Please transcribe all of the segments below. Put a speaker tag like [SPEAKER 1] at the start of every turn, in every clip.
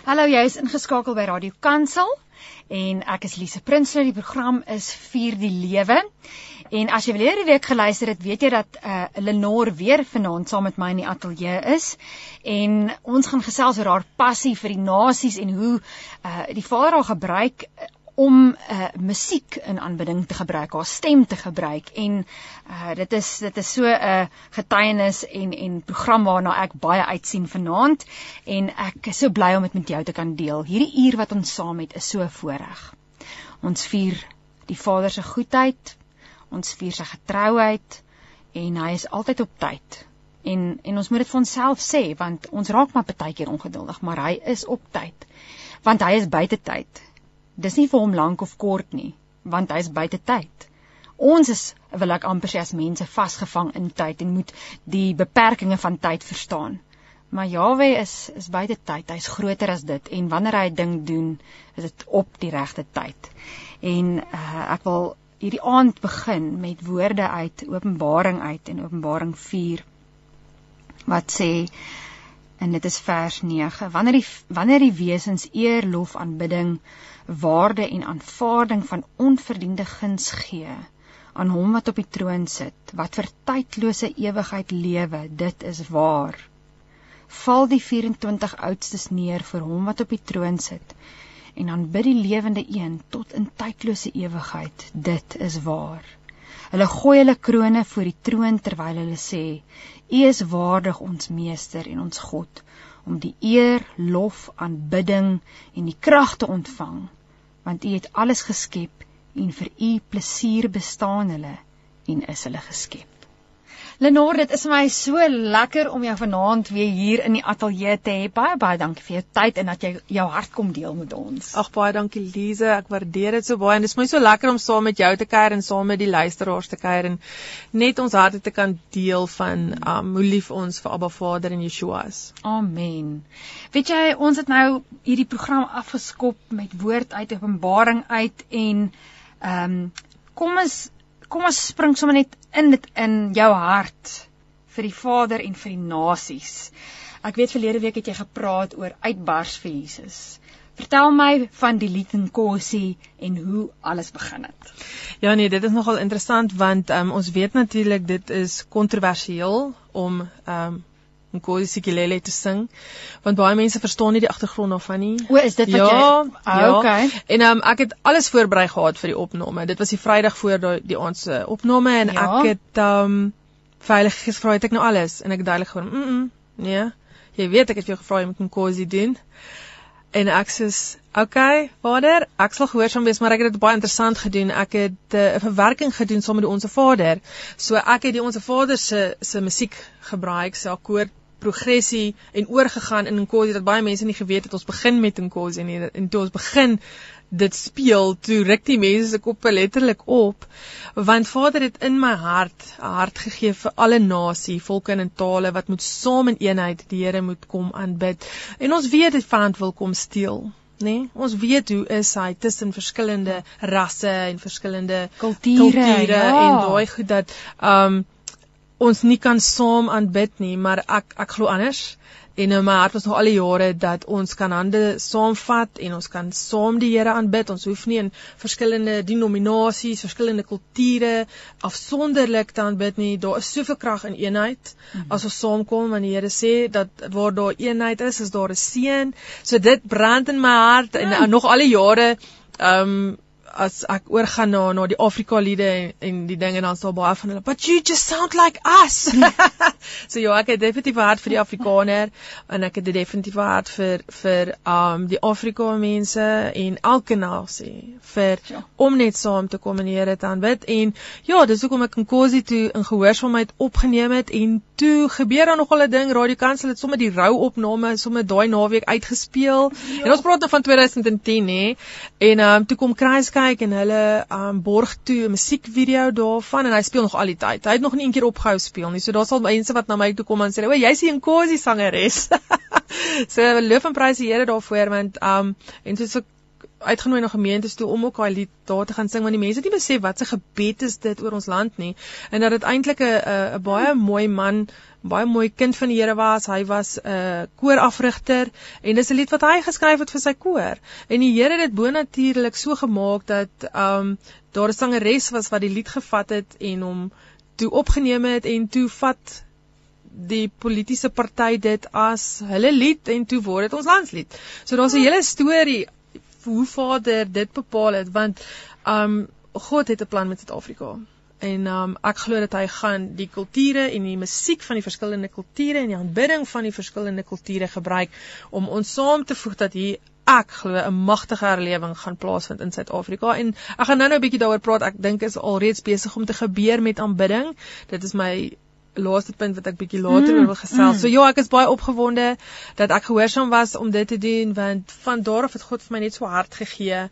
[SPEAKER 1] Hallo, jy is ingeskakel by Radio Kansel en ek is Lise Prinsloo. Die program is Vier die Lewe. En as jy hierdie week geluister het, weet jy dat uh Lenore weer vanaand saam met my in die ateljee is en ons gaan gesels oor haar passie vir die nasies en hoe uh die Vader haar gebruik om uh musiek in aanbidding te gebruik, haar stem te gebruik en uh dit is dit is so 'n uh, getuienis en en program waarna ek baie uitsien vanaand en ek is so bly om dit met jou te kan deel. Hierdie uur wat ons saam het is so voorreg. Ons vier die Vader se goedheid, ons vier sy getrouheid en hy is altyd op tyd. En en ons moet dit vir onsself sê want ons raak maar baie keer ongeduldig, maar hy is op tyd. Want hy is buite tyd dis nie vir hom lank of kort nie, want hy's buite tyd. Ons is, wil ek amper sê as mense vasgevang in tyd en moet die beperkings van tyd verstaan. Maar Jawe is is buite tyd. Hy's groter as dit en wanneer hy 'n ding doen, is dit op die regte tyd. En uh, ek wil hierdie aand begin met woorde uit Openbaring uit en Openbaring 4 wat sê en dit is vers 9 wanneer die wanneer die wesens eer lof aanbidding waarde en aanvaarding van onverdiende guns gee aan hom wat op die troon sit wat vir tydlose ewigheid lewe dit is waar. Val die 24 oudstes neer vir hom wat op die troon sit en aanbid die lewende een tot in tydlose ewigheid dit is waar. Hulle gooi hulle krones voor die troon terwyl hulle sê u is waardig ons meester en ons god om die eer lof aanbidding en die krag te ontvang want U het alles geskep en vir U plesier bestaan hulle en is hulle geskep. Lenore, dit is my so lekker om jou vanaand weer hier in die ateljee te hê. Baie baie dankie vir jou tyd en dat jy jou hart kom deel met ons.
[SPEAKER 2] Ag baie dankie Lize, ek waardeer dit so baie en dit is my so lekker om saam met jou te kuier en saam met die luisteraars te kuier en net ons harte te kan deel van um hoe lief ons vir Abba Vader en Yeshua is.
[SPEAKER 1] Amen. Weet jy, ons het nou hierdie program afgeskop met woord uit Openbaring uit en ehm um, kom ons kom ons spring sommer net in dit in jou hart vir die Vader en vir die nasies. Ek weet verlede week het jy gepraat oor uitbars vir Jesus. Vertel my van die lied in Kosie en hoe alles begin het.
[SPEAKER 2] Ja nee, dit is nogal interessant want um, ons weet natuurlik dit is kontroversieel om um, Nkosi Sikelele te sing want baie mense verstaan nie die agtergrond daarvan nie.
[SPEAKER 1] O, is dit wat ja, jy
[SPEAKER 2] ah, Ja, okay. En um, ek het alles voorberei gehad vir die opname. Dit was die Vrydag voor die, die aand se opname en ja. ek het um veilig gevra het ek nou alles en ek het duidelik geword, mm, -mm nee. Jy weet ek het jou gevra om Nkosi doen. En ek sê, "Oké, okay, Vader, ek sal gehoorsaam wees, maar ek het dit baie interessant gedoen. Ek het eh, 'n uh, verwerking gedoen saam met die Onse Vader. So ek het die Onse Vader se se musiek gebruik, se akkoord progressie en oorgegaan in Nkosi dat baie mense nie geweet het ons begin met Nkosi nie en toe ons begin dit speel toe ruk die mense se koppe letterlik op want Vader het in my hart 'n hart gegee vir alle nasie, volke en tale wat moet saam in eenheid die Here moet kom aanbid. En ons weet dit vyand wil kom steel. Nee, ons weet hoe is hy tussen verskillende rasse en verskillende
[SPEAKER 1] kulture ja.
[SPEAKER 2] en daai goed dat um ons nie kan saam aanbid nie, maar ek ek glo anders. En in my hart was nog al die jare dat ons kan hande saamvat en ons kan saam die Here aanbid. Ons hoef nie in verskillende denominasies, verskillende kulture afsonderlik te aanbid nie. Daar is soveel krag in eenheid mm -hmm. as ons saamkom want die Here sê dat waar daar eenheid is, is daar 'n seën. So dit brand in my hart en mm. nog al die jare ehm um, as ek oorgaan na na die Afrika liede en, en die dinge dan sal baie van hulle but you just sound like us. so ja, ek het definitief 'n hart vir die Afrikaner en ek het definitief 'n hart vir vir um die Afrika mense en elke nasie vir ja. om net saam te kom en die Here te aanbid en ja, dis hoekom ek in Kosi toe in gehoorsaamheid opgeneem het en toe gebeur daar nogal 'n ding Radio Kansel het sommer die rou opname sommer daai naweek uitgespeel. Ja. En ons praat nou van 2010 hè. En um toe kom Kruiska kyk en hulle um borg toe 'n musiekvideo daarvan en hy speel nog al die tyd. Hy het nog nie een keer opgehou speel nie. So daar sal mense wat na my toe kom en sê, "O, jy's die Nkosi sangeres." so loof en prys die Here daarvoor want um en soos ek uitgenooi na gemeentes toe om ook daai lied daar te gaan sing want die mense het nie besef wat 'n gebed is dit oor ons land nie en dat dit eintlik 'n 'n baie mooi man baie mooi kind van die Here was. Hy was 'n uh, koorafrigter en dis 'n lied wat hy geskryf het vir sy koor. En die Here het dit bonatuurlik so gemaak dat ehm um, daar 'n sangeres was wat die lied gevat het en hom toe opgeneem het en toe vat die politieke party dit as hulle lied en toe word dit ons landslied. So daar's 'n hele storie hoe Vader dit bepaal het want um God het 'n plan met Suid-Afrika. En um ek glo dat hy gaan die kulture en die musiek van die verskillende kulture en die aanbidding van die verskillende kulture gebruik om ons saam te voeg dat hier ek glo 'n magtige herlewing gaan plaasvind in Suid-Afrika en ek gaan nou-nou 'n bietjie daaroor praat. Ek dink is alreeds besig om te gebeur met aanbidding. Dit is my laaste punt wat ek bietjie later mm, wil gesels. Mm. So ja, ek is baie opgewonde dat ek gehoorsaam was om dit te doen want van daar af het God vir my net so hard gegee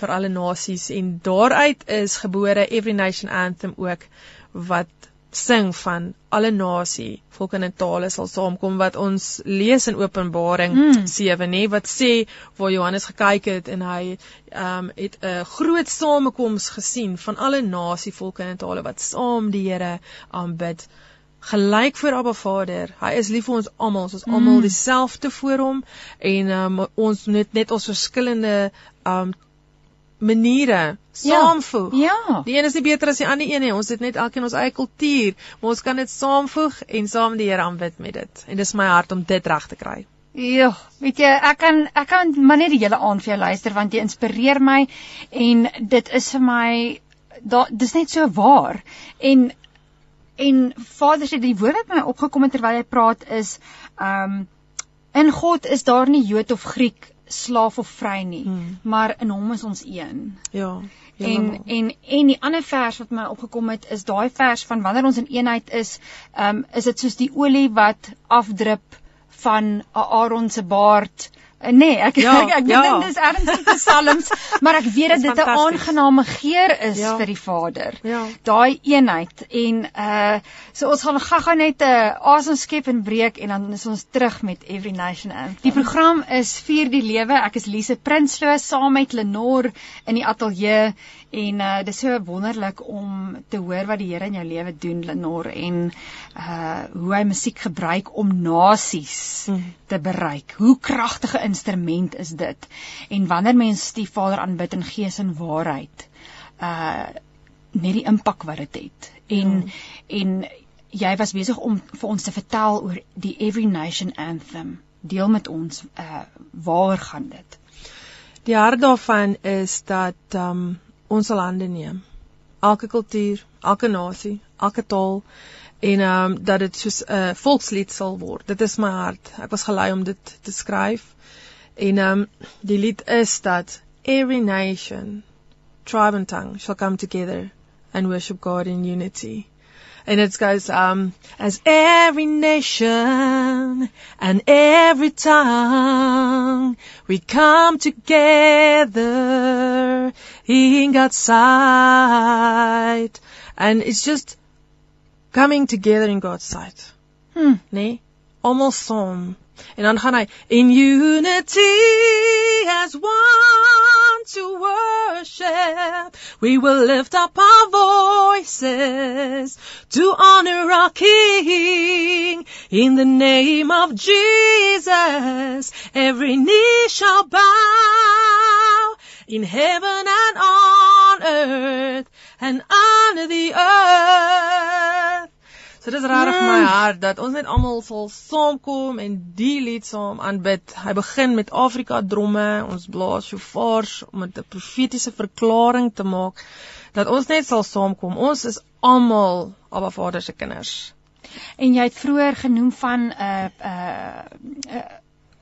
[SPEAKER 2] vir alle nasies en daaruit is gebore Every Nation Anthem ook wat sing van alle nasie volke en tale sal saamkom wat ons lees in Openbaring mm. 7 nê wat sê waar Johannes gekyk het en hy um, het 'n groot samekoms gesien van alle nasie volke en tale wat saam die Here aanbid. Um, gelyk voor Abba Vader. Hy is lief vir ons almal. Ons is almal mm. dieselfde voor hom en um, ons moet net ons verskillende um maniere ja, saamvoeg.
[SPEAKER 1] Ja. ja.
[SPEAKER 2] Die een is nie beter as die ander een nie. Ons het net elkeen ons eie kultuur, maar ons kan dit saamvoeg en saam die Here aanbid met dit. En dis my hart om dit reg te kry.
[SPEAKER 1] Ja, weet jy, ek kan ek kan maar net die hele aand vir jou luister want jy inspireer my en dit is vir my da dis net so waar. En En Vader sê die woord wat my opgekom het terwyl hy praat is ehm um, in God is daar nie Jood of Griek, slaaf of vry nie, hmm. maar in hom is ons een.
[SPEAKER 2] Ja.
[SPEAKER 1] En en en die ander vers wat my opgekom het is daai vers van wanneer ons in eenheid is, ehm um, is dit soos die olie wat afdrup van Aaron se baard nee, ek ja, ek, ek ja. dink dis ernstig te psalms, maar ek weet dat dit 'n aangename geur is ja. vir die Vader.
[SPEAKER 2] Ja.
[SPEAKER 1] Daai eenheid en uh so ons gaan gaga net 'n uh, asem skep en breek en dan is ons terug met Every Nation Anthem. Die program is Vier die Lewe. Ek is Lise Prinsloo saam met Lenore in die ateljee en uh dis so wonderlik om te hoor wat die Here in jou lewe doen Lenore en uh hoe hy musiek gebruik om nasies mm. te bereik. Hoe kragtige instrument is dit? En wanneer mens die Vader aanbid in gees en waarheid, uh net die impak wat dit het. En mm. en jy was besig om vir ons te vertel oor die Every Nation Anthem. Deel met ons uh waar gaan dit?
[SPEAKER 2] Die hart daarvan is dat um ons sal hande neem. Elke kultuur, elke nasie, elke taal en ehm um, dat dit soos 'n uh, volkslied sal word. Dit is my hart. Ek was gelei om dit te skryf. En ehm um, die lied is dat every nation, tribe and tongue shall come together and worship God in unity. And it goes um as every nation and every tongue we come together in God's sight and it's just coming together in God's sight.
[SPEAKER 1] Hmm.
[SPEAKER 2] Nee, Almost saam. En dan gaan in unity as one to worship. We will lift up our voices to honor our King in the name of Jesus. Every knee shall bow in heaven and on earth and under the earth. So dis regtig my mm. hart dat ons net almal sal saamkom en die lied saam aanbid. Hy begin met Afrika dromme, ons blaas shofars om 'n profetiese verklaring te maak dat ons net sal saamkom. Ons is almal Abba Vader se kinders.
[SPEAKER 1] En jy het vroeër genoem van 'n uh, 'n uh, uh,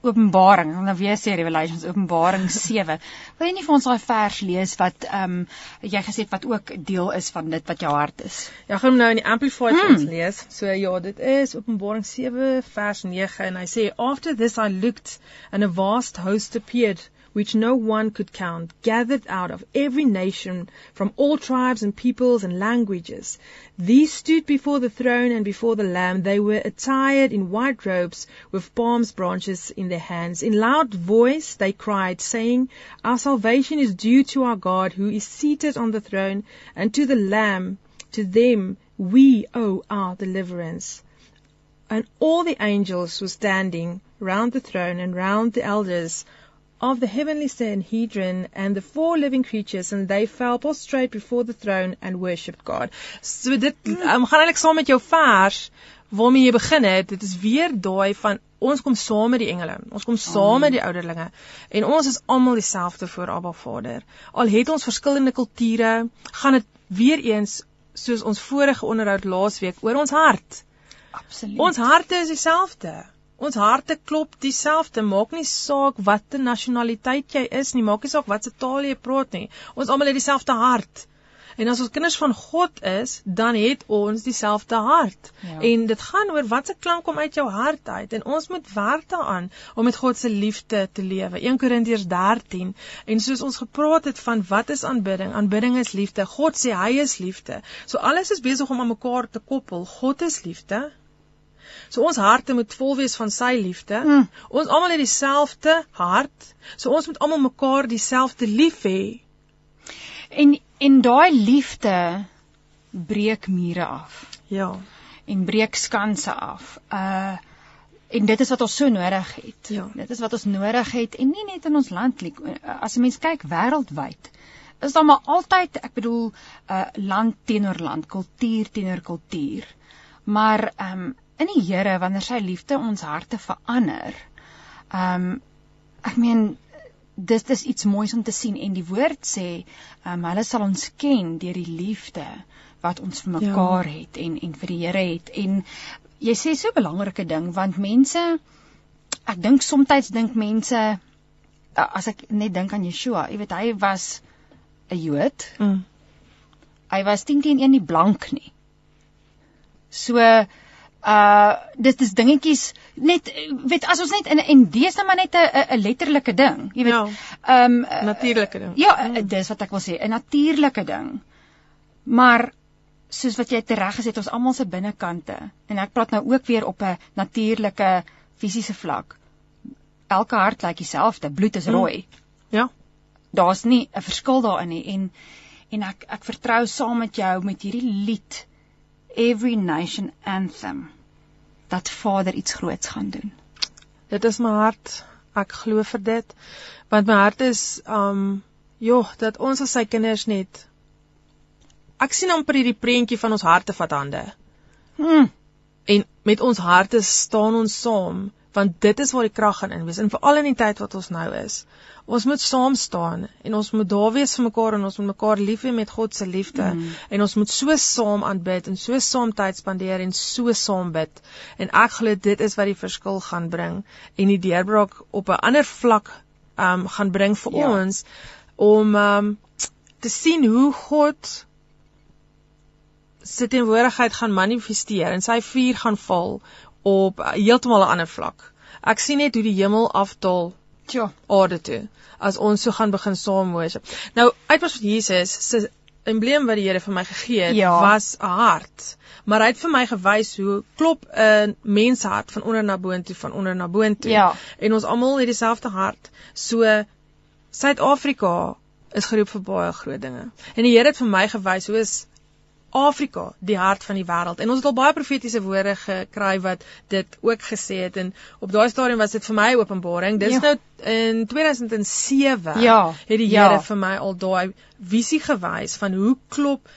[SPEAKER 1] Openbaring, nou weer sê Revelations Openbaring 7. Wil jy nie vir ons daai vers lees wat ehm um, jy gesê het wat ook deel is van dit wat jou hart is?
[SPEAKER 2] Ja, gaan hom nou in die Amplified hmm. ons lees. So ja, dit is Openbaring 7 vers 9 en hy sê after this I looked and a vast host appeared which no one could count, gathered out of every nation from all tribes and peoples and languages. These stood before the throne and before the Lamb. They were attired in white robes with palm branches in their hands. In loud voice they cried, saying, Our salvation is due to our God who is seated on the throne and to the Lamb. To them we owe our deliverance. And all the angels were standing round the throne and round the elders of the heavenly Sanhedrin and the four living creatures and they fell prostrate before the throne and worshipped God. So dit um, gaan eintlik saam met jou vers waarmee jy begin het. Dit is weer daai van ons kom saam met die engele. Ons kom saam met die ouderlinge en ons is almal dieselfde voor Abba Vader. Al het ons verskillende kulture, gaan dit weer eens soos ons vorige onderhoud laasweek oor ons hart.
[SPEAKER 1] Absoluut.
[SPEAKER 2] Ons harte is dieselfde. Ons harte klop dieselfde. Maak nie saak watter nasionaliteit jy is nie, maak nie saak watse taal jy praat nie. Ons almal het dieselfde hart. En as ons kinders van God is, dan het ons dieselfde hart. Ja. En dit gaan oor watse klank kom uit jou hart uit en ons moet werk daaraan om met God se liefde te lewe. 1 Korintiërs 13. En soos ons gepraat het van wat is aanbidding? Aanbidding is liefde. God sê hy is liefde. So alles is besig om aan mekaar te koppel. God is liefde. So ons harte moet vol wees van sy liefde. Mm. Ons almal het dieselfde hart. So ons moet almal mekaar dieselfde lief hê.
[SPEAKER 1] En en daai liefde breek mure af.
[SPEAKER 2] Ja.
[SPEAKER 1] En breek skanse af. Uh en dit is wat ons so nodig het.
[SPEAKER 2] Ja.
[SPEAKER 1] Dit is wat ons nodig het en nie net in ons land nie. As 'n mens kyk wêreldwyd, is daar maar altyd, ek bedoel, uh land teenoor land, kultuur teenoor kultuur. Maar ehm um, in die Here wanneer sy liefde ons harte verander. Um ek meen dis dis iets moois om te sien en die woord sê um hulle sal ons ken deur die liefde wat ons vir mekaar ja. het en en vir die Here het en jy sê so 'n belangrike ding want mense ek dink soms dink mense as ek net dink aan Yeshua, jy weet hy was 'n Jood. Mm. Hy was 10 teen 1 nie blank nie. So uh dit is dingetjies net weet as ons net in en dis net maar net 'n 'n letterlike ding jy weet ja,
[SPEAKER 2] ehm um, natuurlike ding
[SPEAKER 1] ja mm. dis wat ek wil sê 'n natuurlike ding maar soos wat jy tereg gesê het ons almal se binnekante en ek praat nou ook weer op 'n natuurlike fisiese vlak elke hart lyk dieselfde bloed is mm. rooi
[SPEAKER 2] mm. ja
[SPEAKER 1] daar's nie 'n verskil daarin nie en en ek ek vertrou saam met jou met hierdie lied every nation anthem dat Vader iets groots gaan doen.
[SPEAKER 2] Dit is my hart. Ek glo vir dit. Want my hart is um joh, dat ons as sy kinders net Ek sien amper hierdie prentjie van ons harte vat hande. Hm. En met ons harte staan ons saam want dit is waar die krag gaan in wees en veral in die tyd wat ons nou is. Ons moet saam staan en ons moet daar wees vir mekaar en ons moet mekaar lief hê met God se liefde mm. en ons moet so saam aanbid en so saam tyd spandeer en so saam bid. En ek glo dit is wat die verskil gaan bring en die deurbraak op 'n ander vlak um gaan bring vir ja. ons om um te sien hoe God se teenwoordigheid gaan manifesteer en sy vuur gaan val op heeltemal 'n ander vlak. Ek sien net hoe die hemel afdaal
[SPEAKER 1] tja
[SPEAKER 2] aarde toe as ons so gaan begin saam worship. Nou uitwas van Jesus se embleem wat die Here vir my gegee het ja. was 'n hart. Maar hy het vir my gewys hoe klop 'n mens hart van onder na boontoe van onder na boontoe.
[SPEAKER 1] Ja.
[SPEAKER 2] En ons almal het dieselfde hart. So Suid-Afrika is geroep vir baie groot dinge. En die Here het vir my gewys hoe is Afrika die hart van die wêreld. En ons het al baie profetiese woorde gekry wat dit ook gesê het en op daai stadium was dit vir my openbaring. Dis ja. nou in 2007
[SPEAKER 1] ja.
[SPEAKER 2] het die Here ja. vir my al daai visie gewys van hoe klop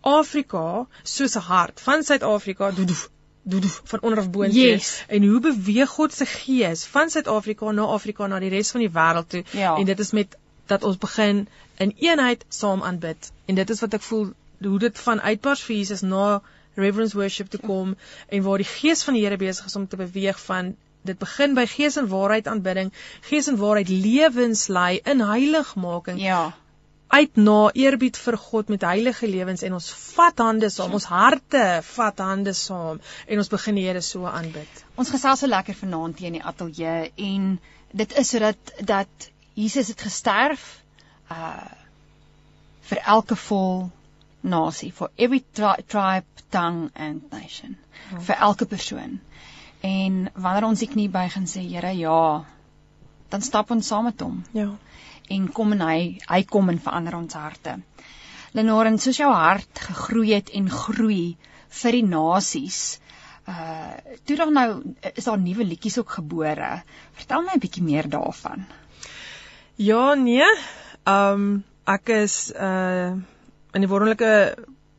[SPEAKER 2] Afrika soos 'n hart van Suid-Afrika doedoef doedoef van onder af boontoe
[SPEAKER 1] yes.
[SPEAKER 2] en hoe beweeg God se gees van Suid-Afrika na Afrika na die res van die wêreld toe
[SPEAKER 1] ja.
[SPEAKER 2] en dit is met dat ons begin in eenheid saam aanbid en dit is wat ek voel hoe dit van uitbars vir Jesus na reverence worship te kom en waar die gees van die Here besig is om te beweeg van dit begin by gees en waarheid aanbidding, gees en waarheid lewenslei in heiligmaking.
[SPEAKER 1] Ja.
[SPEAKER 2] Uit na eerbied vir God met heilige lewens en ons vat hande saam, ons harte vat hande saam en ons begin die Here so aanbid.
[SPEAKER 1] Ons gesels so lekker vanaand hier in die ateljee en dit is sodat dat Jesus het gesterf uh vir elke vol nasie, for every tri tribe, tongue and nation. Ja. vir elke persoon. En wanneer ons die knie buig en sê Here, ja, dan stap ons saam met hom.
[SPEAKER 2] Ja.
[SPEAKER 1] En kom en hy hy kom en verander ons harte. Lenore, en soos jou hart gegroei het en groei vir die nasies, uh toe dan nou is daar nuwe liedjies ook gebore. Vertel my 'n bietjie meer daarvan.
[SPEAKER 2] Ja, nee. Ehm um, ek is uh in die wonderlike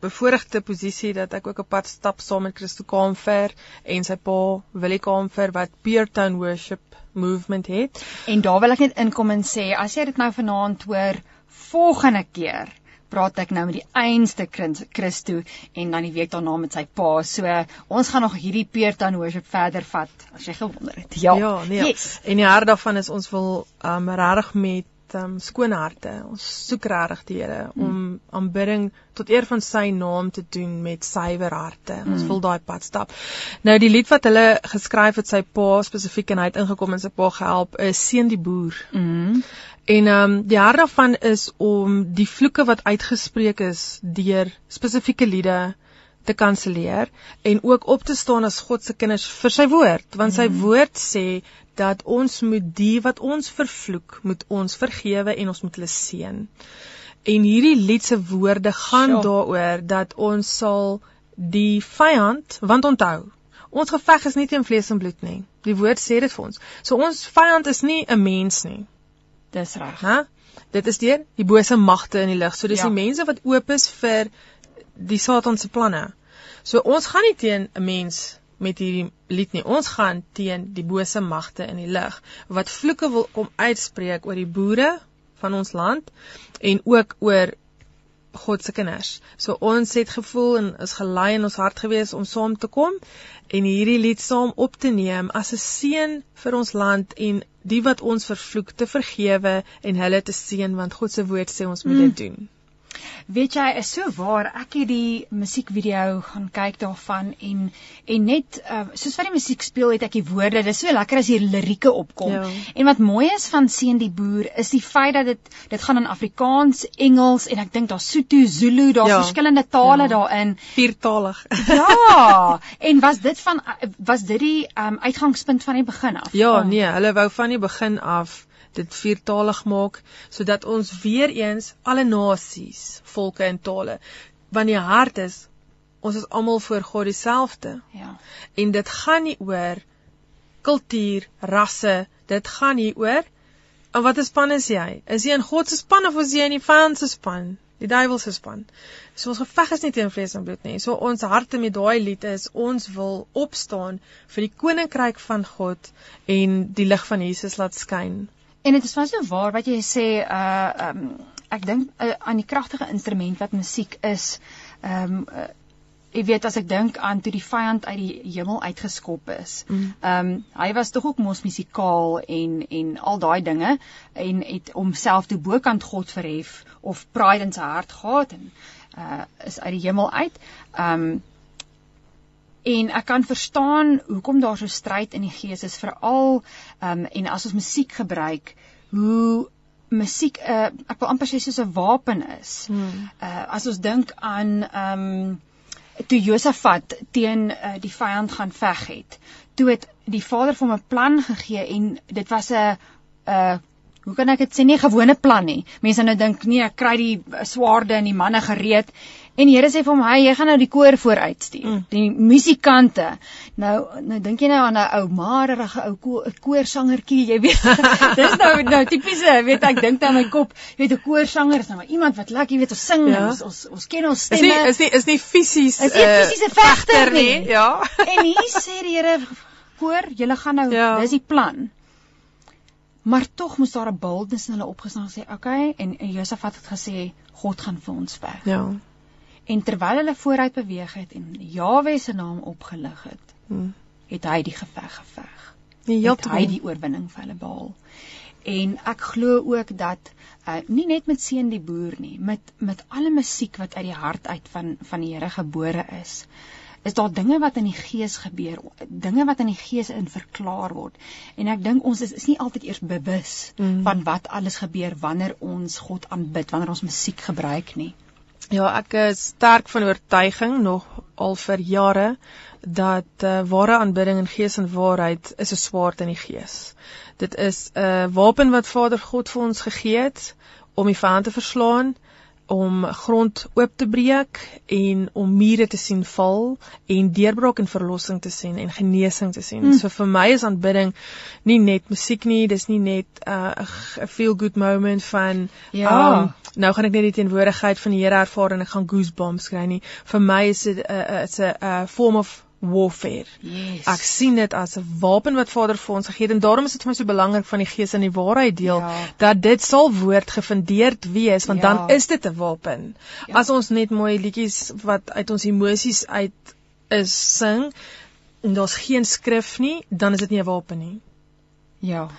[SPEAKER 2] bevoordeelde posisie dat ek ook 'n pad stap saam met Christo Kaamfer en sy pa Willie Kaamfer wat Peertown Worship Movement het.
[SPEAKER 1] En daar wil ek net inkom en sê as jy dit nou vanaand hoor, volgende keer praat ek nou met die einste Christo en dan die week daarna met sy pa. So ons gaan nog hierdie Peertown Worship verder vat as jy gewonder het. Ja.
[SPEAKER 2] Ja, nee. Yes. En die hart daarvan is ons wil um regtig met um skoon harte. Ons soek regtig die Here mm. om aanbidding tot eer van sy naam te doen met suiwer harte. Mm. Ons wil daai pad stap. Nou die lied wat hulle geskryf het sy pa spesifiek en hy het ingekom en sy pa gehelp is Seën die boer.
[SPEAKER 1] Mm.
[SPEAKER 2] En ehm um, die hart daarvan is om die vloeke wat uitgespreek is deur spesifieke liede te kanselleer en ook op te staan as God se kinders vir sy woord want sy mm. woord sê dat ons moet die wat ons vervloek moet ons vergewe en ons moet hulle seën. En hierdie lied se woorde gaan sure. daaroor dat ons sal die vyand want onthou ons geveg is nie teen vlees en bloed nie. Die woord sê dit vir ons. So ons vyand is nie 'n mens nie.
[SPEAKER 1] Dis reg.
[SPEAKER 2] Hè? Dit is deur die bose magte in die lig. So dis ja. die mense wat oop is vir die Satan se planne. So ons gaan nie teen 'n mens met hierdie lied nie. Ons gaan teen die bose magte in die lig wat vloeke wil kom uitspreek oor die boere van ons land en ook oor God se kinders. So ons het gevoel en is gelei in ons hart gewees om saam te kom en hierdie lied saam op te neem as 'n seën vir ons land en die wat ons vervloek te vergewe en hulle te seën want God se woord sê ons moet dit mm. doen.
[SPEAKER 1] Weet jy, is so waar. Ek het die musiekvideo gaan kyk daarvan en en net uh, soos wat die musiek speel, het ek die woorde. Dit is so lekker as hier lirieke opkom. Ja. En wat mooi is van Seën die boer is die feit dat dit dit gaan in Afrikaans, Engels en ek dink daar's Sotho, Zulu, daar's ja. verskillende tale ja. daarin.
[SPEAKER 2] Viertalig.
[SPEAKER 1] ja. En was dit van was dit die um, uitgangspunt van die begin af?
[SPEAKER 2] Ja, oh. nee, hulle wou van die begin af dit viertalig maak sodat ons weer eens alle nasies, volke en tale want die hart is ons is almal voor God dieselfde.
[SPEAKER 1] Ja.
[SPEAKER 2] En dit gaan nie oor kultuur, rasse, dit gaan nie oor en wat 'n span is jy? Is jy in God se span of is jy in die vyand se span? Die duiwel se span. So ons geveg is nie teen vlees en bloed nie. So ons harte met daai lied is ons wil opstaan vir die koninkryk van God en die lig van Jesus laat skyn.
[SPEAKER 1] En dit is vas so waar wat jy sê uh um ek dink uh, aan die kragtige instrument wat musiek is. Um uh, ek weet as ek dink aan toe die vyand uit die hemel uitgeskop is. Mm. Um hy was tog ook mos musikaal en en al daai dinge en het homself toe bokant God verhef of pride in sy hart gehad en uh is uit die hemel uit. Um En ek kan verstaan hoekom daar so stryd in die gees is veral ehm um, en as ons musiek gebruik hoe musiek 'n uh, ek wil amper sê soos 'n wapen is. Hmm. Uh as ons dink aan ehm um, toe Josafat teen uh, die vyand gaan veg het. Toe het die Vader vir hom 'n plan gegee en dit was 'n 'n hoe kan ek dit sê nie gewone plan nie. Mense nou dink nee, ek kry die swaarde en die manne gereed En die Here sê vir hom, "Hy, jy gaan nou die koor vooruitstuur, mm. die musikante." Nou, nou dink jy nou aan 'n ou maarige ou ko koorsangertjie, jy weet. Dis nou nou tipiese, weet ek dink aan my kop, jy weet 'n koorsanger is nou maar iemand wat lekker, weet, ons sing, ja. ons, ons ons ken ons stemme.
[SPEAKER 2] Is nie is nie is nie fisies 'n
[SPEAKER 1] uh, fisiese vegter nie. nie,
[SPEAKER 2] ja.
[SPEAKER 1] en hier sê die Here, "Koor, julle gaan nou, ja. dis die plan." Maar tog moes daar 'n boldness in hulle opgestaan sê, "Oké," okay, en, en Josafat het gesê, "God gaan vir ons veg."
[SPEAKER 2] Ja.
[SPEAKER 1] En terwyl hulle vooruit beweeg het en Jawe se naam opgelig het, hmm. het hy die geveg geveg.
[SPEAKER 2] Nee,
[SPEAKER 1] het hy die oorwinning vir hulle behaal. En ek glo ook dat uh, nie net met seën die boer nie, met met alle musiek wat uit die hart uit van van die Here gebore is, is daar dinge wat in die gees gebeur, dinge wat in die gees in verklaar word. En ek dink ons is, is nie altyd eers bewus mm. van wat alles gebeur wanneer ons God aanbid, wanneer ons musiek gebruik nie.
[SPEAKER 2] Ja, ek is sterk van oortuiging nog al vir jare dat uh, ware aanbidding in gees en waarheid is 'n swaard in die gees. Dit is 'n uh, wapen wat Vader God vir ons gegee het om die vyand te verslaan om grond oop te breek en om mure te sien val en deurbraak en verlossing te sien en genesing te sien. Mm. So vir my is aanbidding nie net musiek nie, dis nie net 'n uh, feel good moment van
[SPEAKER 1] ja. um,
[SPEAKER 2] nou gaan ek net die teenwoordigheid van die Here ervaar en ek gaan goosebumps kry nie. Vir my is dit 'n uh, it's 'n uh, form of warfare.
[SPEAKER 1] Yes.
[SPEAKER 2] Ek sien dit as 'n wapen wat Vader vir ons gegee het en daarom is dit vir my so belangrik van die Gees in die waarheid deel ja. dat dit sal woord gefundeerd wees want ja. dan is dit 'n wapen. Ja. As ons net mooi liedjies wat uit ons emosies uit is sing en daar's geen skrif nie, dan is dit nie 'n wapen nie.
[SPEAKER 1] Ja.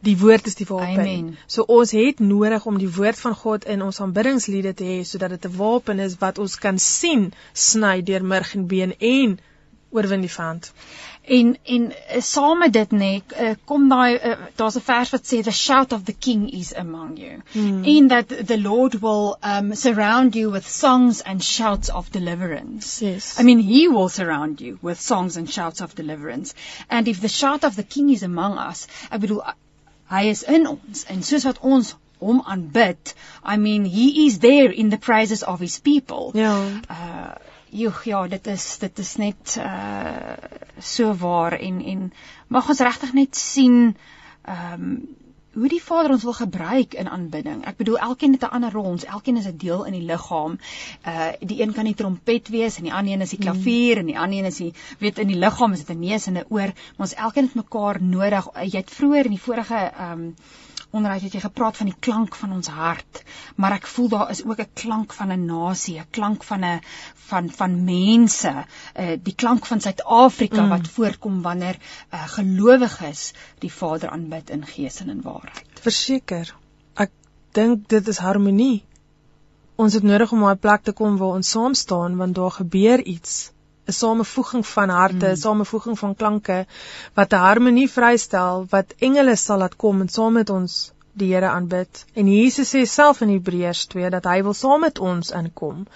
[SPEAKER 2] Die woord is die wapen.
[SPEAKER 1] Amen.
[SPEAKER 2] So ons het nodig om die woord van God in ons aanbiddingsliede te hê sodat dit 'n wapen is wat ons kan sien sny deur murg en been en oorwin die vyand.
[SPEAKER 1] En en uh, saam met dit nê uh, kom daai uh, daar's 'n vers wat sê the shout of the king is among you. Mm. In that the Lord will um surround you with songs and shouts of deliverance.
[SPEAKER 2] Yes.
[SPEAKER 1] I mean he will surround you with songs and shouts of deliverance. And if the shout of the king is among us, ek bedoel hy is in ons en soos wat ons hom aanbid, I mean he is there in the praises of his people.
[SPEAKER 2] Ja.
[SPEAKER 1] Uh Joeg, ja, dit is dit is net uh so waar en en mag ons regtig net sien ehm um, hoe die Vader ons wil gebruik in aanbidding. Ek bedoel elkeen het 'n ander rol, ons elkeen is 'n deel in die liggaam. Uh die een kan die trompet wees en die ander een is die mm. klavier mm. en die ander een is die weet in die liggaam is dit 'n neus en 'n oor, maar ons elkeen het mekaar nodig. Jy het vroeër in die vorige ehm um, onderhoud het jy gepraat van die klank van ons hart, maar ek voel daar is ook 'n klank van 'n nasie, 'n klank van 'n van van mense, uh, die klank van Suid-Afrika mm. wat voorkom wanneer uh, gelowiges die Vader aanbid in gees en in waarheid.
[SPEAKER 2] Verseker. Ek dink dit is harmonie. Ons het nodig om op 'n plek te kom waar ons saam staan want daar gebeur iets 'n samevoeging van harte, 'n mm. samevoeging van klanke wat 'n harmonie vrystel wat engele sal laat kom en saam met ons die Here aanbid. En Jesus sê self in Hebreërs 2 dat hy wil saam met ons inkom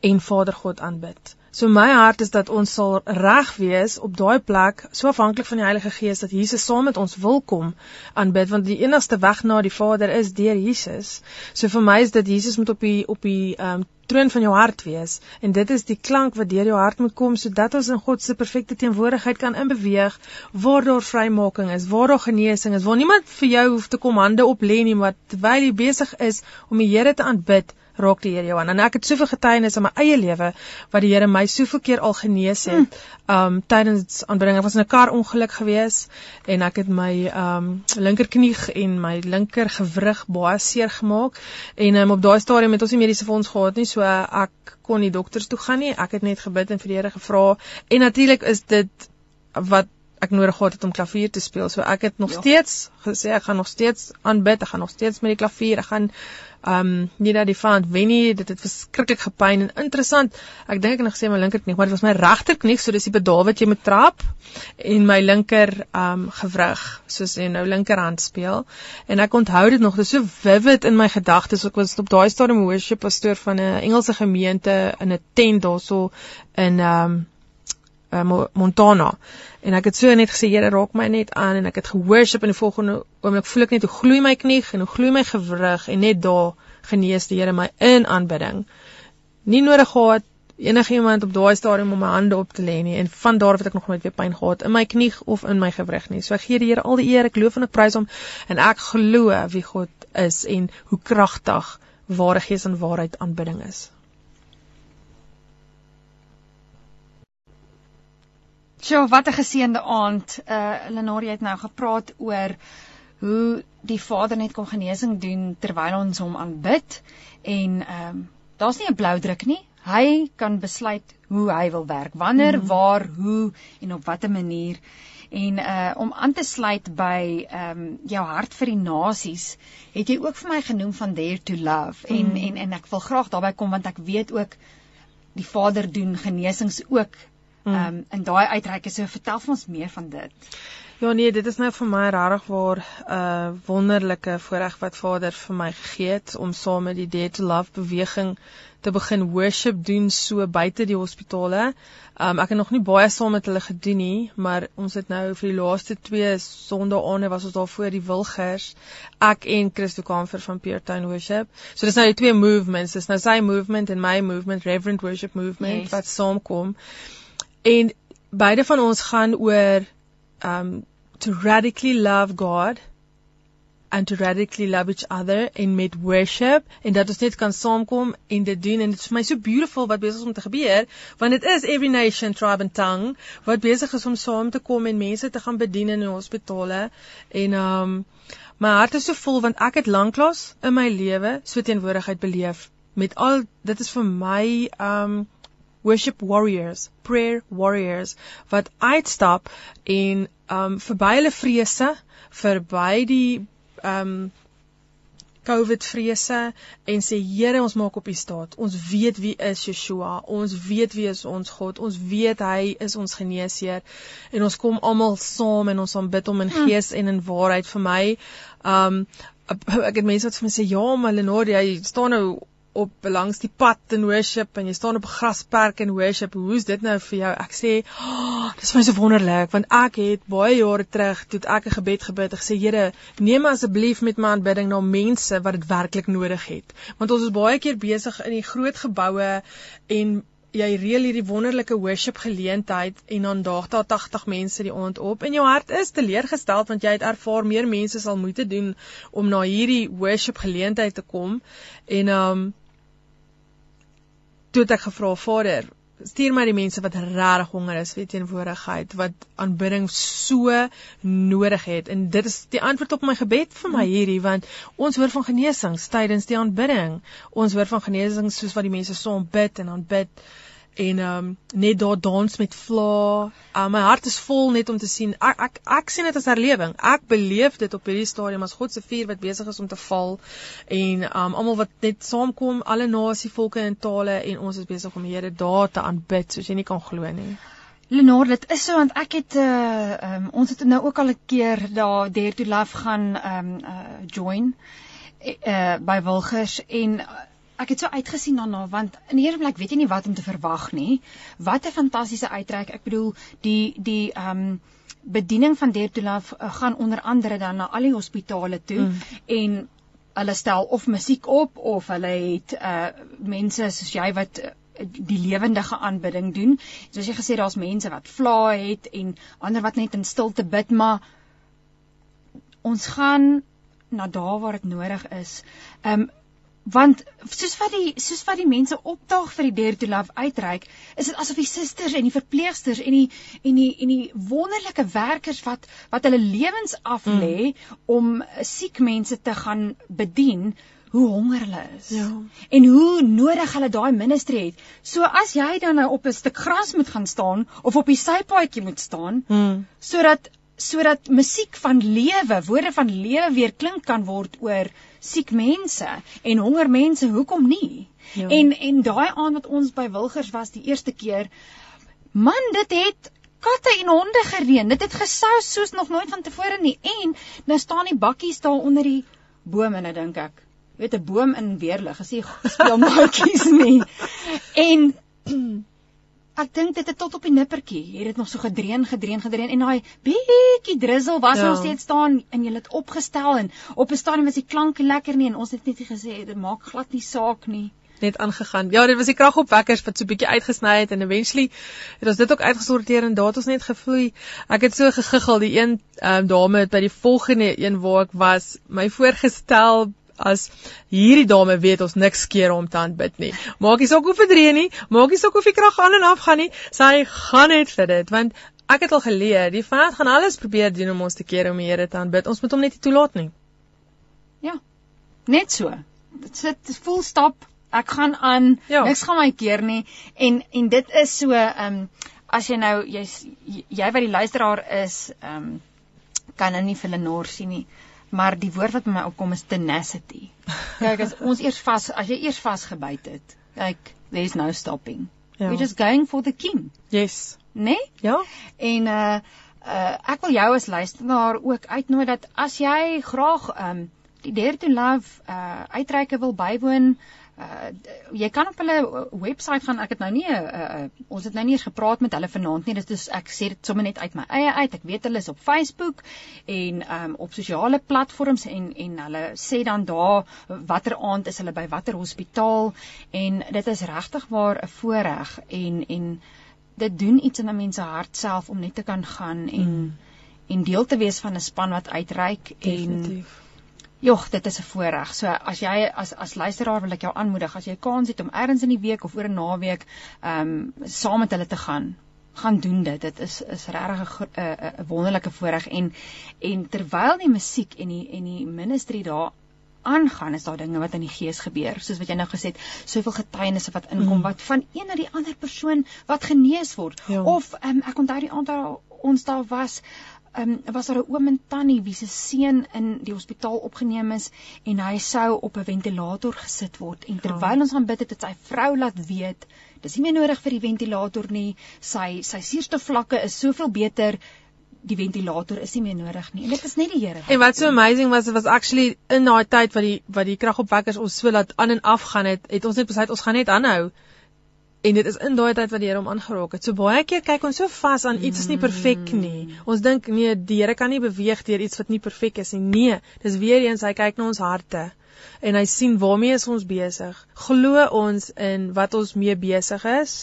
[SPEAKER 2] en Vader God aanbid. So my hart is dat ons sal reg wees op daai plek, so afhanklik van die Heilige Gees dat Jesus saam met ons wil kom aanbid want die enigste weg na die Vader is deur Jesus. So vir my is dit Jesus moet op die op die ehm um, troon van jou hart wees en dit is die klank wat deur jou hart moet kom sodat ons in God se perfekte teenwoordigheid kan inbeweeg waar daar vrymaking is, waar daar genesing is, waar niemand vir jou hoef te kom hande op lê nie, maar terwyl jy besig is om die Here te aanbid, raak die Here jou aan. En ek het soveel getuienis in my eie lewe wat die Here my soveel keer al genees het. Hmm. Um tydens aanbidding, was 'n kar ongeluk gewees en ek het my um linkerknie en my linker gewrig baie seer gemaak en um, op daai stadium het ons nie mediese fonds gehad nie, so ek kon nie dokters toe gaan nie. Ek het net gebid en vir die Here gevra en natuurlik is dit wat ek nodig gehad het om klavier te speel. So ek het nog ja. steeds gesê ek gaan nog steeds aanbid, ek gaan nog steeds met die klavier, ek gaan um nie dat die van wen nie dit het verskriklik gepyn en interessant ek dink ek het nog gesê my linkerknie maar dit was my regterknie so dis die pedaal wat jy moet trap en my linker um gewrig soos jy nou linkerhand speel en ek onthou dit nog dit is so vivid in my gedagtes ek was op daai stadium worship pastoor van 'n Engelse gemeente in 'n tent daarso in um uh, Montana. En ek het so net gesê Here raak my net aan en ek het gehoorship in die volgende oomblik voel ek net hoe gloei my knie en hoe gloei my gewrig en net daar genees die Here my in aanbidding. Nie nodig gehad enigiemand op daai stadium om my hande op te lê nie en van daar af het ek nog nooit weer pyn gehad in my knie of in my gewrig nie. So ek gee die Here al die eer, ek loof en ek prys hom en ek glo wie God is en hoe kragtig ware gees en waarheid aanbidding is.
[SPEAKER 1] Sjoe, wat 'n geseënde aand. Uh Lenorie het nou gepraat oor hoe die Vader net kom genesing doen terwyl ons hom aanbid en ehm um, daar's nie 'n blou druk nie. Hy kan besluit hoe hy wil werk, wanneer, mm. waar, hoe en op watter manier. En uh om aan te sluit by ehm um, jou hart vir die nasies, het jy ook vir my genoem van Dare to Love mm. en en en ek wil graag daarby kom want ek weet ook die Vader doen genesings ook Ehm um, in daai uitreike so vertel vir ons meer van dit.
[SPEAKER 2] Ja nee, dit is nou vir my regtig waar 'n uh, wonderlike voorreg wat Vader vir my gegee het om saam met die Dare to Love beweging te begin worship doen so buite die hospitale. Um ek het nog nie baie saam met hulle gedoen nie, maar ons het nou vir die laaste 2 sondae was ons daar voor die Wilgers, ek en Christo Kamfer van Peertown Worship. So dis nou die twee movements, dis nou sy movement en my movement, Reverend Worship Movement yes. wat saamkom. En beide van ons gaan oor um to radically love God and to radically love each other en met worship en dat ons net kan saamkom en dit doen. En dit is vir my so beautiful wat besig is om te gebeur want dit is every nation tribe and tongue wat besig is om saam te kom en mense te gaan bedien in hospitale. En um my hart is so vol want ek het lanklaas in my lewe so teenwoordigheid beleef met al dit is vir my um worship warriors prayer warriors wat uitstap en um verby hulle vrese verby die um COVID vrese en sê Here ons maak op U staat. Ons weet wie is Yeshua. Ons weet wie is ons God. Ons weet hy is ons geneesheer en ons kom almal saam en ons aanbid hom in hm. gees en in waarheid vir my. Um ek het mense wat vir my sê ja, maar Lenore, jy staan nou op langs die pad in worship en jy staan op 'n grasperk in worship. Hoe's dit nou vir jou? Ek sê, oh, dis my so wonderlik want ek het baie jare terug toe ek 'n gebed gebid en gesê, Here, neem asseblief met my aanbidding na mense wat dit werklik nodig het. Want ons is baie keer besig in die groot geboue en jy reël hierdie wonderlike worship geleentheid en dan daag daar 80 mense die aand op en jou hart is teleurgestel want jy het ervaar meer mense sal moeite doen om na hierdie worship geleentheid te kom en um toe het ek gevra Vader, stuur my die mense wat regtig honger is vir teenwoordigheid, wat aanbidding so nodig het. En dit is die antwoord op my gebed vir my hierdie want ons hoor van genesings tydens die aanbidding. Ons hoor van genesings soos wat die mense so aanbid en aanbid en ehm um, net daar dans met vla. Uh, my hart is vol net om te sien. Ek ek ek sien dit as herlewing. Ek beleef dit op hierdie stadium as God se vuur wat besig is om te val en ehm um, almal wat net saamkom, alle nasie, volke en tale en ons is besig om Here daar te aanbid soos jy nie kan glo nie.
[SPEAKER 1] Lenore, dit is so want ek het uh um, ons het nou ook al 'n keer daar Dare to Love gaan um, uh join uh by Wilgers en uh, ek het so uitgesien daarna want in die eerste plek weet jy nie wat om te verwag nie. Wat 'n fantastiese uitreik. Ek bedoel die die ehm um, bediening van Dertolaf uh, gaan onder andere dan na al die hospitale toe mm. en hulle stel of musiek op of hulle het uh mense soos jy wat uh, die lewendige aanbidding doen. Soos jy gesê daar's mense wat vla het en ander wat net in stilte bid, maar ons gaan na daar waar dit nodig is. Ehm um, want soos wat die soos wat die mense opdaag vir die Dare to Love uitreik, is dit asof die susters en die verpleegsters en die en die en die wonderlike werkers wat wat hulle lewens af lê mm. om siek mense te gaan bedien, hoe honger hulle is. Ja. En hoe nodig hulle daai ministry het. So as jy dan nou op 'n stuk gras moet gaan staan of op die sypaadjie moet staan, mm. sodat sodat musiek van lewe, woorde van lewe weer klink kan word oor siek mense en honger mense, hoekom nie? Ja. En en daai aand wat ons by Wilgers was die eerste keer, man, dit het katte en honde gereën. Dit het gesous soos nog nooit van tevore nie. En nou staan die bakkies daar onder die bome, nou dink ek. Jy weet 'n boom in weerlig, as jy speel maatjies nie. En ek dink dit het tot op die nippertjie. Jy het dit nog so gedreun, gedreun, gedreun en daai bietjie drizzle was ja. ons steeds staan en jy het opgestel en op 'n stadium was die klanke lekker nie en ons het net gesê dit maak glad nie saak nie
[SPEAKER 2] net aangegaan. Ja, dit was die kragopwekkers wat so bietjie uitgesny het en eventually het ons dit ook uitgesorteer en daar het ons net gevloei. Ek het so gegiggel die een um, dame het by die volgende een waar ek was my voorgestel as hierdie dame weet ons niks keer om te aanbid nie. Maak nie saak hoe verdree nie, maak nie saak of die krag aan en af gaan nie, sy gaan net vir dit want ek het al geleer, die vyand gaan alles probeer doen om ons te keer om die Here te aanbid. Ons moet hom net nie toelaat nie.
[SPEAKER 1] Ja. Net so. Dit sit vol stap. Ek gaan aan. Ja. Niks gaan my keer nie en en dit is so ehm um, as jy nou jy's jy wat die luisteraar is ehm um, kan nou nie vir Lenore sien nie maar die woord wat by my opkom is tenacity. Kyk as ons eers vas as jy eers vasgebyt het, kyk there's no stopping. Ja. We're just going for the king.
[SPEAKER 2] Yes.
[SPEAKER 1] né? Nee?
[SPEAKER 2] Ja.
[SPEAKER 1] En uh uh ek wil jou as luisteraar ook uitnooi dat as jy graag um die Dare to Love uh uitreike wil bywoon, uh jy kan op hulle webwerf gaan. Ek het nou nie uh, uh ons het nou nie eens gepraat met hulle vanaand nie. Dit is ek sê dit sommer net uit my eie uit. Ek weet hulle is op Facebook en um op sosiale platforms en en hulle sê dan daar watter aand is hulle by watter hospitaal en dit is regtig waar 'n voorreg en en dit doen iets in 'n mens se hart self om net te kan gaan en mm. en deel te wees van 'n span wat uitreik
[SPEAKER 2] Definitief.
[SPEAKER 1] en Jogg, dit is 'n voorreg. So as jy as as luisteraar wil ek jou aanmoedig as jy kans het om ergens in die week of oor 'n naweek ehm um, saam met hulle te gaan, gaan doen dit. Dit is is regtig 'n 'n wonderlike voorreg en en terwyl die musiek en die en die ministry daar aangaan is daar dinge wat in die gees gebeur soos wat jy nou gesê het soveel getuienisse wat inkom mm. wat van een na die ander persoon wat genees word ja. of um, ek onthou die aantal ons daar was um, was daar 'n oom en tannie wie se seun in die hospitaal opgeneem is en hy sou op 'n ventilator gesit word en terwyl ons gaan bid het, het sy vrou laat weet dis nie meer nodig vir die ventilator nie. Sy sy suurstofvlakke is soveel beter. Die ventilator is nie meer nodig nie. En dit is net die Here
[SPEAKER 2] en wat so amazing was was actually in daai tyd wat die wat die kragopwekkers ons so laat aan en af gaan het het ons net besluit ons gaan net aanhou En dit is in daai tyd wat die Here hom aangeraak het. So baie keer kyk ons so vas aan iets is nie perfek nie. Ons dink nee, die Here kan nie beweeg deur iets wat nie perfek is nie. Nee, dis weer eens hy kyk na ons harte en hy sien waarmee is ons besig. Glo ons in wat ons mee besig is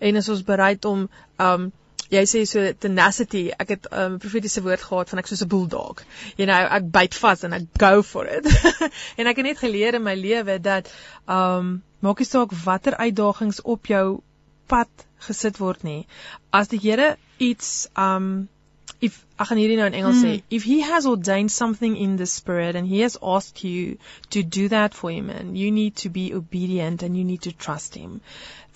[SPEAKER 2] en is ons bereid om um jy sê so tenacity. Ek het 'n um, profetiese woord gehad van ek soos 'n bulldog. You know, ek byt vas en ek go for it. en ek het net geleer in my lewe dat um maak nie saak watter uitdagings op jou pad gesit word nie. As die Here iets um if ek gaan hierdie nou in Engels sê, mm. if he has ordained something in the spirit and he has asked you to do that for him and you need to be obedient and you need to trust him.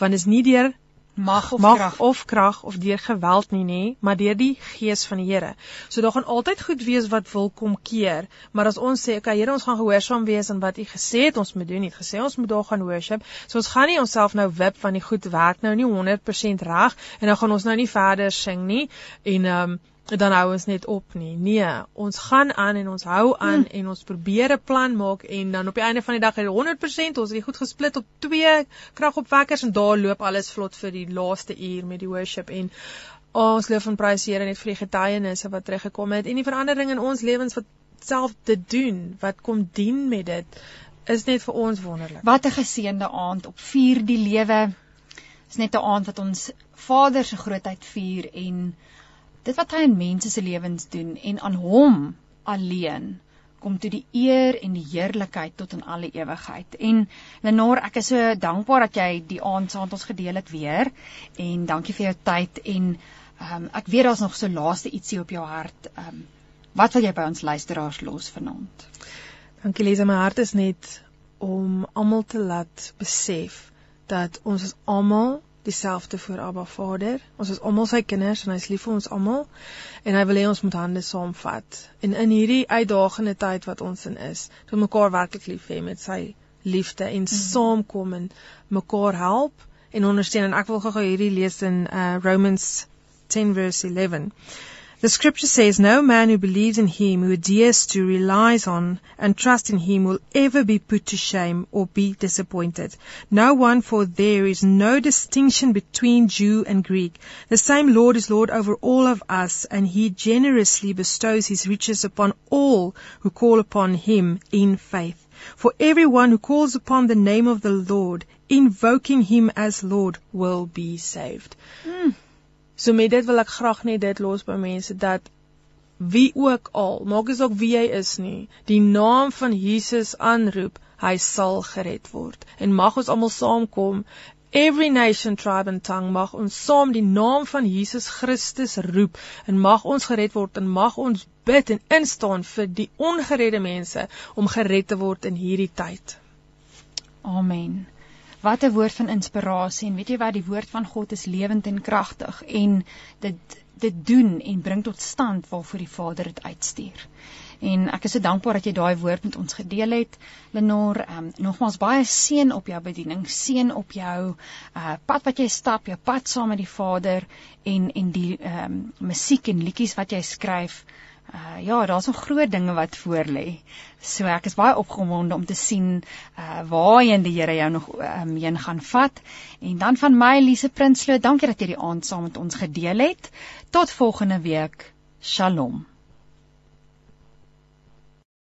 [SPEAKER 2] Want is nie deur
[SPEAKER 1] mag of
[SPEAKER 2] mag
[SPEAKER 1] krag
[SPEAKER 2] of krag of deur geweld nie nê, maar deur die gees van die Here. So daar gaan altyd goed wees wat wil kom keer, maar as ons sê, okay Here, ons gaan gehoorsaam wees aan wat U gesê het ons moet doen, nie gesê ons moet daar gaan worship. So ons gaan nie onsself nou wip van die goed werk nou nie 100% reg en dan gaan ons nou nie verder sing nie en ehm um, dan hou ons net op nie. Nee, ons gaan aan en ons hou aan hm. en ons probeer 'n plan maak en dan op die einde van die dag het 100% ons het dit goed gesplit op twee kragopwekkers en daar loop alles vlot vir die laaste uur met die worship en oh, ons loof en prys Here net vir die getuienisse wat teruggekom het en die verandering in ons lewens wat self te doen, wat kom dien met dit is net vir ons wonderlik.
[SPEAKER 1] Wat 'n geseënde aand op vier die lewe. Is net 'n aand wat ons Vader se grootheid vier en dit wat hy in mense se lewens doen en aan hom alleen kom toe die eer en die heerlikheid tot in alle ewigheid. En Lenore, ek is so dankbaar dat jy die aand saam met ons gedeel het weer en dankie vir jou tyd en um, ek weet daar's nog so laaste ietsie op jou hart. Um, wat wil jy by ons luisteraars los vanaand?
[SPEAKER 2] Dankie Lisa, my hart is net om almal te laat besef dat ons is almal dieselfde voor Abba Vader. Ons is almal sy kinders en hy's lief vir ons almal en hy wil hê ons moet hande saamvat. En in hierdie uitdagende tyd wat ons in is, moet mekaar werklik lief hê met sy liefde en mm. saamkom en mekaar help en ondersteun. En ek wil gou-gou hierdie lees in uh, Romans 10 verse 11. The scripture says, No man who believes in him, who adheres to, relies on, and trusts in him will ever be put to shame or be disappointed. No one, for there is no distinction between Jew and Greek. The same Lord is Lord over all of us, and he generously bestows his riches upon all who call upon him in faith. For everyone who calls upon the name of the Lord, invoking him as Lord, will be saved. Mm. So met dit wil ek graag net dit los by mense dat wie ook al, maak nie saak wie jy is nie, die naam van Jesus aanroep, hy sal gered word. En mag ons almal saamkom Every nation, tribe and tongue mag ons saam die naam van Jesus Christus roep en mag ons gered word en mag ons bid en instaan vir die ongeredde mense om gered te word in hierdie tyd.
[SPEAKER 1] Amen. Wat 'n woord van inspirasie en weet jy wat die woord van God is lewend en kragtig en dit dit doen en bring tot stand waarvoor die Vader dit uitstuur. En ek is so dankbaar dat jy daai woord met ons gedeel het. Lenore, ehm um, nogmaals baie seën op jou bediening, seën op jou uh pad wat jy stap, jou pad saam met die Vader en en die ehm um, musiek en liedjies wat jy skryf. Uh ja, daar's nog groot dinge wat voor lê. So ek is baie opgewonde om te sien uh waarheen die Here jou nog um, heen gaan vat. En dan van my Lise Prinsloo, dankie dat jy die aand saam met ons gedeel het. Tot volgende week. Shalom.